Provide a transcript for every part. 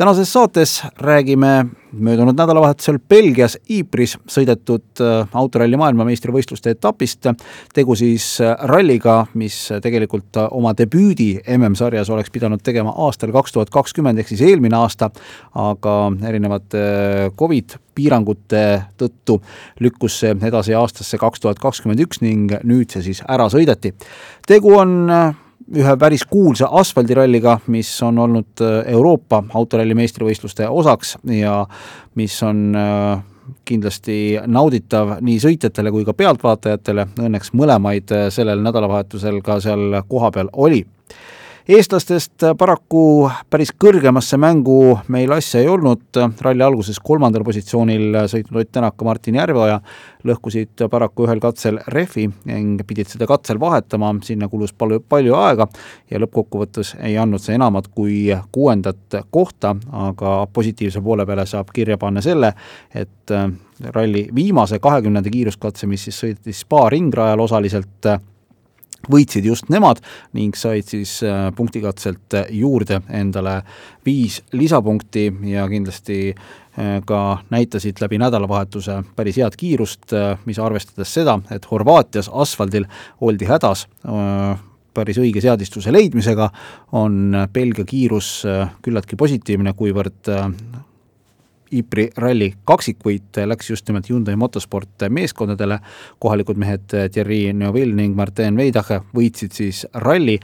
tänases saates räägime möödunud nädalavahetusel Belgias Ypres'is sõidetud äh, autoralli maailmameistrivõistluste etapist. tegu siis äh, ralliga, mis tegelikult äh, oma debüüdi MM-sarjas oleks pidanud tegema aastal kaks tuhat kakskümmend ehk siis eelmine aasta, aga erinevate Covid piirangute tõttu lükkus see edasi aastasse kaks tuhat kakskümmend üks ning nüüd see siis ära sõideti. tegu on ühe päris kuulsa asfaldiralliga, mis on olnud äh, Euroopa autoralli meistrivõistluste osaks ja mis on äh, kindlasti nauditav nii sõitjatele kui ka pealtvaatajatele, õnneks mõlemaid äh, sellel nädalavahetusel ka seal kohapeal oli eestlastest paraku päris kõrgemasse mängu meil asja ei olnud, ralli alguses kolmandal positsioonil sõitnud Ott Tänak ja Martin Järveoja lõhkusid paraku ühel katsel rehvi ning pidid seda katsel vahetama, sinna kulus palju, palju aega ja lõppkokkuvõttes ei andnud see enamat kui kuuendat kohta, aga positiivse poole peale saab kirja panna selle, et ralli viimase kahekümnenda kiiruskatse, mis siis sõitis Spa ringrajal osaliselt, võitsid just nemad ning said siis äh, punktikatselt juurde endale viis lisapunkti ja kindlasti äh, ka näitasid läbi nädalavahetuse päris head kiirust, äh, mis arvestades seda, et Horvaatias asfaldil oldi hädas päris õige seadistuse leidmisega, on Belgia kiirus küllaltki positiivne, kuivõrd Ypri ralli kaksikvõit läks just nimelt Hyundai Motosport meeskondadele, kohalikud mehed Thierry Neuville ning Martin Veidache võitsid siis ralli,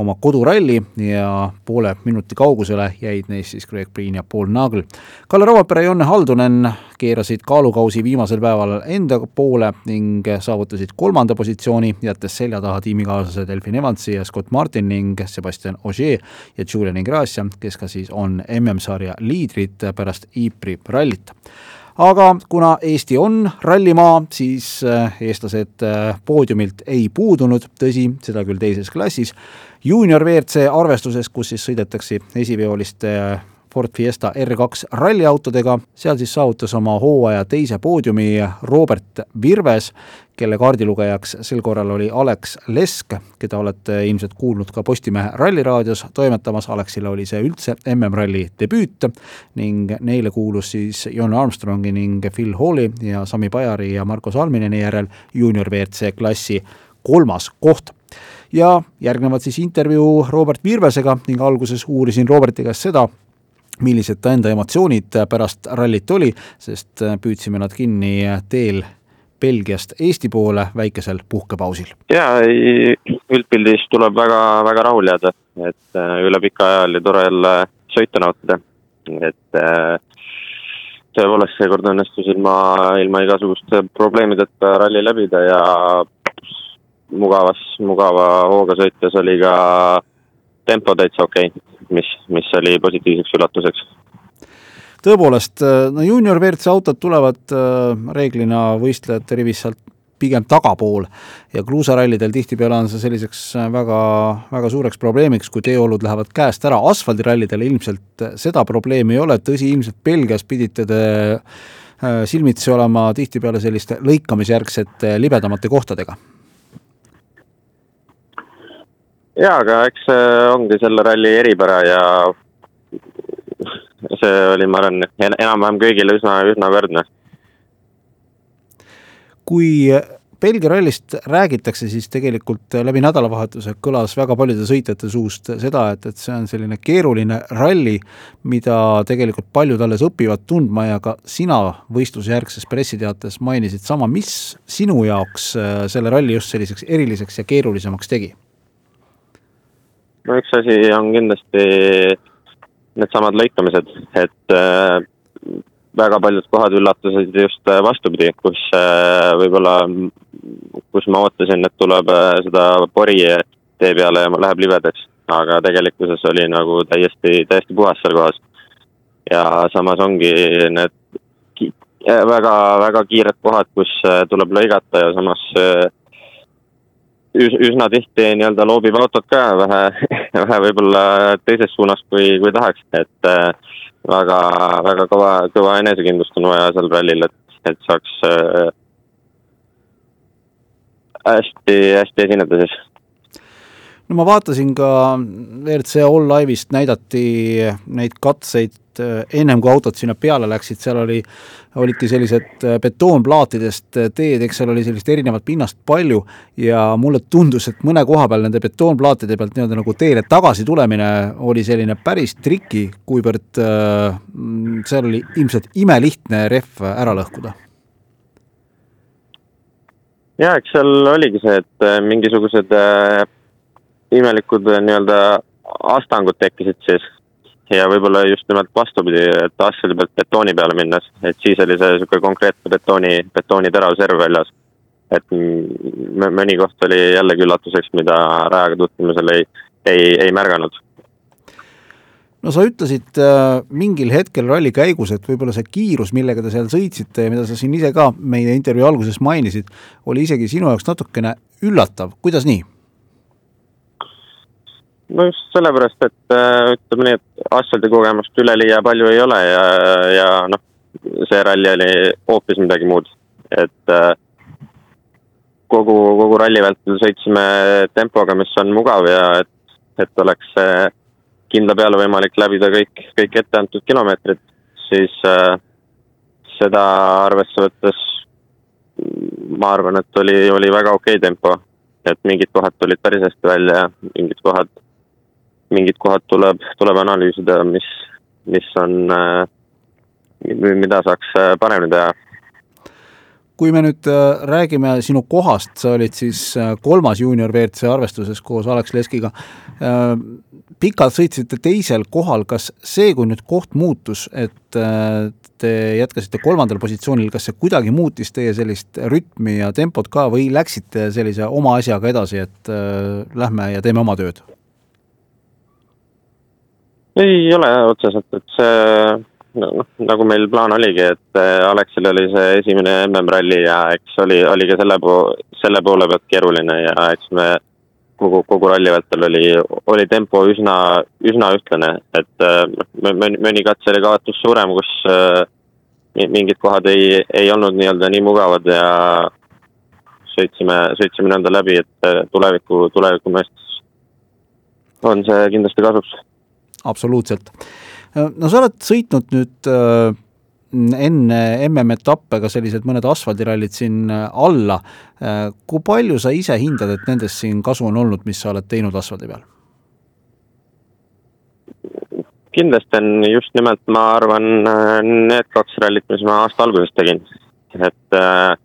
oma koduralli ja poole minuti kaugusele jäid neist siis Greg Priin ja Paul Nagel. Kalle Rovapere ja Jonne Haldunen keerasid kaalukausi viimasel päeval enda poole ning saavutasid kolmanda positsiooni, jättes selja taha tiimikaaslased Elfin Evansi ja Scott Martin ning Sebastian Ogier ja Julian Ingrassia, kes ka siis on MM-sarja liidrid pärast Ypri rallit aga kuna Eesti on rallimaa, siis äh, eestlased äh, poodiumilt ei puudunud, tõsi, seda küll teises klassis, juunior WRC arvestuses, kus siis sõidetakse esiveoliste äh, Ford Fiesta R2 ralliautodega, seal siis saavutas oma hooaja teise poodiumi Robert Virves, kelle kaardilugejaks sel korral oli Alex Lesk, keda olete ilmselt kuulnud ka Postimehe Ralliraadios toimetamas, Alexile oli see üldse MM-ralli debüüt ning neile kuulus siis Jon Armstrongi ning Phil Halli ja Sami Pajari ja Marko Salmineni järel juunior WRC klassi kolmas koht ja järgnevad siis intervjuu Robert Virvesega ning alguses uurisin Roberti käest seda, millised ta enda emotsioonid pärast rallit oli, sest püüdsime nad kinni teel Belgiast Eesti poole väikesel puhkepausil. jaa, üldpildis tuleb väga, väga rahul jääda, et äh, üle pika aja oli tore jälle sõitu nautida, et äh, tõepoolest seekord õnnestus ilma, ilma igasuguste probleemideta ralli läbida ja mugavas, mugava hooga sõites oli ka tempo täitsa okei okay mis, mis oli positiivseks üllatuseks. tõepoolest, äh, no juunior WRC autod tulevad äh, reeglina võistlejate rivis sealt pigem tagapool ja kruusarallidel tihtipeale on see selliseks äh, väga, väga suureks probleemiks, kui teeolud lähevad käest ära, asfaldirallidel ilmselt seda probleemi ei ole, tõsi, ilmselt Belgias pidite te silmitsi olema tihtipeale selliste lõikamisjärgsete libedamate kohtadega jaa, aga eks see ongi selle ralli eripära ja see oli, ma arvan, enam-vähem kõigile üsna, üsna võrdne. kui Belgia rallist räägitakse, siis tegelikult läbi nädalavahetuse kõlas väga paljude sõitjate suust seda, et, et see on selline keeruline ralli, mida tegelikult paljud alles õpivad tundma ja ka sina võistlusjärgses pressiteates mainisid sama, mis sinu jaoks selle ralli just selliseks eriliseks ja keerulisemaks tegi? No üks asi on kindlasti needsamad lõikamised, et äh, väga paljud kohad üllatasid just äh, vastupidi, kus äh, võib-olla, kus ma ootasin, et tuleb äh, seda pori tee peale ja läheb libedaks, aga tegelikkuses oli nagu täiesti, täiesti puhas seal kohas. ja samas ongi need äh, väga, väga kiired kohad, kus äh, tuleb lõigata ja samas üs, üsna tihti nii-öelda loobib autot ka vähe, vähe võib-olla teises suunas, kui, kui tahaks, et äh, väga, väga kõva, kõva enesekindlust on vaja seal rallil, et, et saaks äh, hästi, hästi esineda siis no ma vaatasin ka WRC All Live'ist näidati neid katseid äh, ennem kui autod sinna peale läksid, seal oli, olidki sellised äh, betoonplaatidest äh, teed, eks seal oli sellist erinevat pinnast palju ja mulle tundus, et mõne koha peal nende betoonplaatide pealt nii-öelda nagu teele tagasi tulemine oli selline päris triki, kuivõrd äh, seal oli ilmselt imelihtne rehv ära lõhkuda. Ja eks seal oligi see, et mingisugused imelikud äh, nii-öelda astangud tekkisid siis ja võib-olla just nimelt vastupidi, et asfaldi pealt betooni peale minnes, et siis oli see niisugune konkreetne betooni, betooniterav serv väljas. et mõni koht oli jällegi üllatuseks, mida rajaga tutvumisel ei, ei, ei märganud. no sa ütlesid äh, mingil hetkel ralli käigus, et võib-olla see kiirus, millega te seal sõitsite ja mida sa siin ise ka meie intervjuu alguses mainisid, oli isegi sinu jaoks natukene üllatav, kuidas nii? No just sellepärast, et äh, ütleme nii, et asfaldikogemust üleliia palju ei ole ja, ja noh, see ralli oli hoopis midagi muud. et äh, kogu, kogu ralli vältel sõitsime tempoga, mis on mugav ja et, et oleks kindla peale võimalik läbida kõik, kõik ette antud kilomeetrid, siis äh, seda arvesse võttes ma arvan, et oli, oli väga okei okay tempo. et mingid kohad tulid päris hästi välja ja mingid kohad mingid kohad tuleb, tuleb analüüsida, mis, mis on, äh, mida saaks äh, paremini teha kui me nüüd äh, räägime sinu kohast, sa olid siis kolmas juunior WRC arvestuses koos Alex Leskiga. pikalt sõitsite teisel kohal, kas see, kui nüüd koht muutus, et te jätkasite kolmandal positsioonil, kas see kuidagi muutis teie sellist rütmi ja tempot ka või läksite sellise oma asjaga edasi, et lähme ja teeme oma tööd? Ei ole otseselt, et see noh, nagu meil plaan oligi, et äh, Aleksil oli see esimene MM-ralli ja eks oli, oli ka selle po-, selle poole pealt keeruline ja eks me kogu, kogu ralli vältel oli, oli tempo üsna, üsna ühtlane, et äh, mõni, mõni katse oli kaotus suurem, kus äh, mingid kohad ei, ei olnud nii-öelda nii mugavad ja sõitsime, sõitsime nii-öelda läbi, et tuleviku, tuleviku meestes on see kindlasti kasuks absoluutselt. no sa oled sõitnud nüüd äh, enne MM-etappe ka sellised mõned asfaldirallid siin äh, alla. Äh, kui palju sa ise hindad, et nendest siin kasu on olnud, mis sa oled teinud asfaldi peal? kindlasti on just nimelt, ma arvan, need kaks rallit, mis ma aasta alguses tegin, et äh,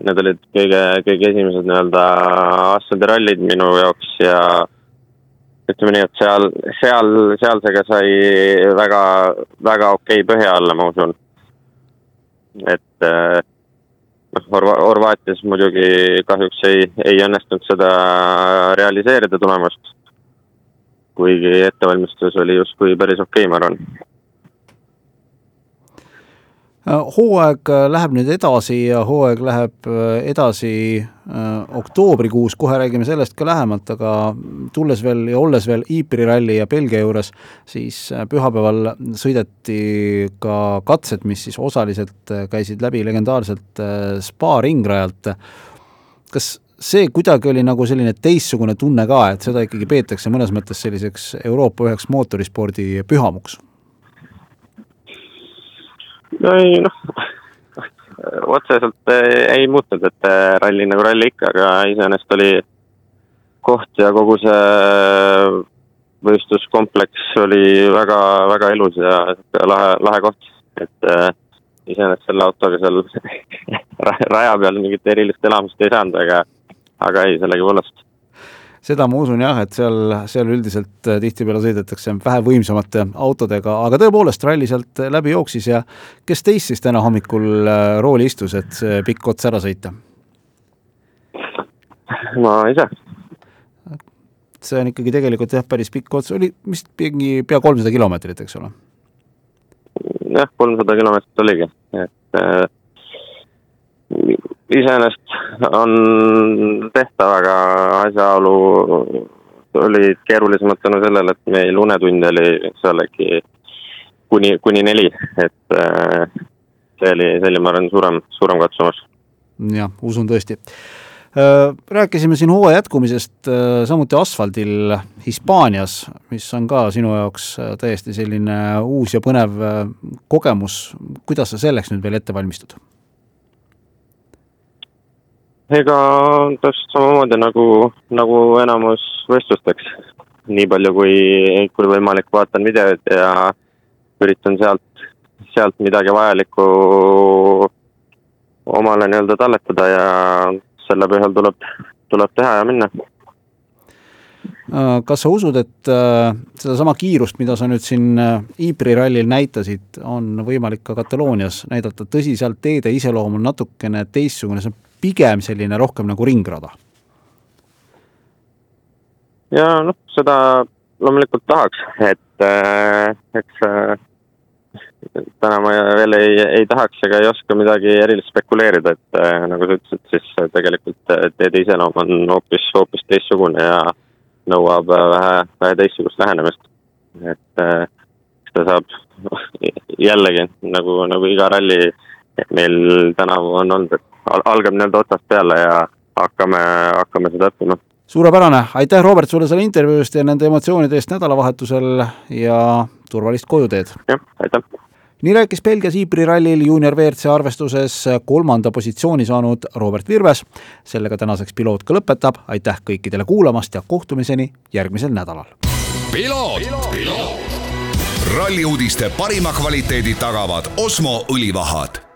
need olid kõige, kõige esimesed nii-öelda asfaldirallid minu jaoks ja ütleme nii, et seal, seal, sealsega sai väga, väga okei okay põhja alla, ma usun. et eh, noh, Horva-, Horvaatias muidugi kahjuks ei, ei õnnestunud seda realiseerida tulemust. kuigi ettevalmistus oli justkui päris okei okay,, ma arvan hooaeg äh, läheb nüüd edasi ja hooaeg läheb äh, edasi oktoobrikuus, kohe räägime sellest ka lähemalt, aga tulles veel ja olles veel Iipri ralli ja Belgia juures, siis pühapäeval sõideti ka katsed, mis siis osaliselt käisid läbi legendaarselt spa ringrajalt. kas see kuidagi oli nagu selline teistsugune tunne ka, et seda ikkagi peetakse mõnes mõttes selliseks Euroopa üheks mootorispordi pühamuks? No ei noh, otseselt eh, ei muutnud, et eh, ralli nagu ralli ikka, aga iseenesest oli koht ja kogu see võistluskompleks oli väga, väga ilus ja lahe, lahe koht, et äh, iseenesest selle autoga seal raja peal mingit erilist elamist ei saanud, aga, aga ei, sellegipoolest seda ma usun jah, et seal, seal üldiselt äh, tihtipeale sõidetakse vähe võimsamate autodega, aga tõepoolest ralli sealt läbi jooksis ja kes teist siis täna hommikul äh, rooli istus, et see pikk ots ära sõita? ma ise. see on ikkagi tegelikult jah, päris pikk ots, oli vist mingi pea kolmsada kilomeetrit, eks ole? jah, kolmsada kilomeetrit oligi, et äh, iseenesest on tehtav, aga asjaolu olid keerulisemad tänu sellele, et meil unetunde oli seal äkki kuni, kuni neli, et äh, see oli, see oli, ma arvan, suurem, suurem katsumus. jah, usun tõesti Äh, rääkisime siin hooaja jätkumisest äh, samuti asfaldil Hispaanias, mis on ka sinu jaoks täiesti selline uus ja põnev kogemus. kuidas sa selleks nüüd veel ette valmistud? Ega täpselt samamoodi nagu, nagu enamus võistlusteks. nii palju kui, kui võimalik, vaatan videoid ja üritan sealt, sealt midagi vajalikku omale nii-öelda talletada ja selle põhjal tuleb, tuleb teha ja minna. Äh, kas sa usud, et äh, sedasama kiirust, mida sa nüüd siin äh, Ypres'i rallil näitasid, on võimalik ka Kataloonias näidata, tõsi, seal teede iseloom on natukene teistsugune, see on pigem selline rohkem nagu ringrada? ja noh, seda loomulikult tahaks, et äh, eks äh, täna ma veel ei, ei tahaks ega ei oska midagi erilist spekuleerida, et äh, nagu sa ütlesid, siis tegelikult äh, teede iseloom on hoopis, hoopis teistsugune ja nõuab äh, vähe, vähe teistsugust lähenemist. et äh, seda saab jällegi nagu, nagu iga ralli meil tänavu on olnud, et algab nii-öelda otsast peale ja hakkame, hakkame seda õppima suurepärane, aitäh, Robert, sulle selle intervjuu eest ja nende emotsioonide eest nädalavahetusel ja turvalist kojuteed! jah, aitäh! nii rääkis Belgias Ypres'i rallil juunior WRC arvestuses kolmanda positsiooni saanud Robert Virves. sellega tänaseks piloot ka lõpetab, aitäh kõikidele kuulamast ja kohtumiseni järgmisel nädalal. ralli uudiste parima kvaliteedi tagavad Osmo õlivahad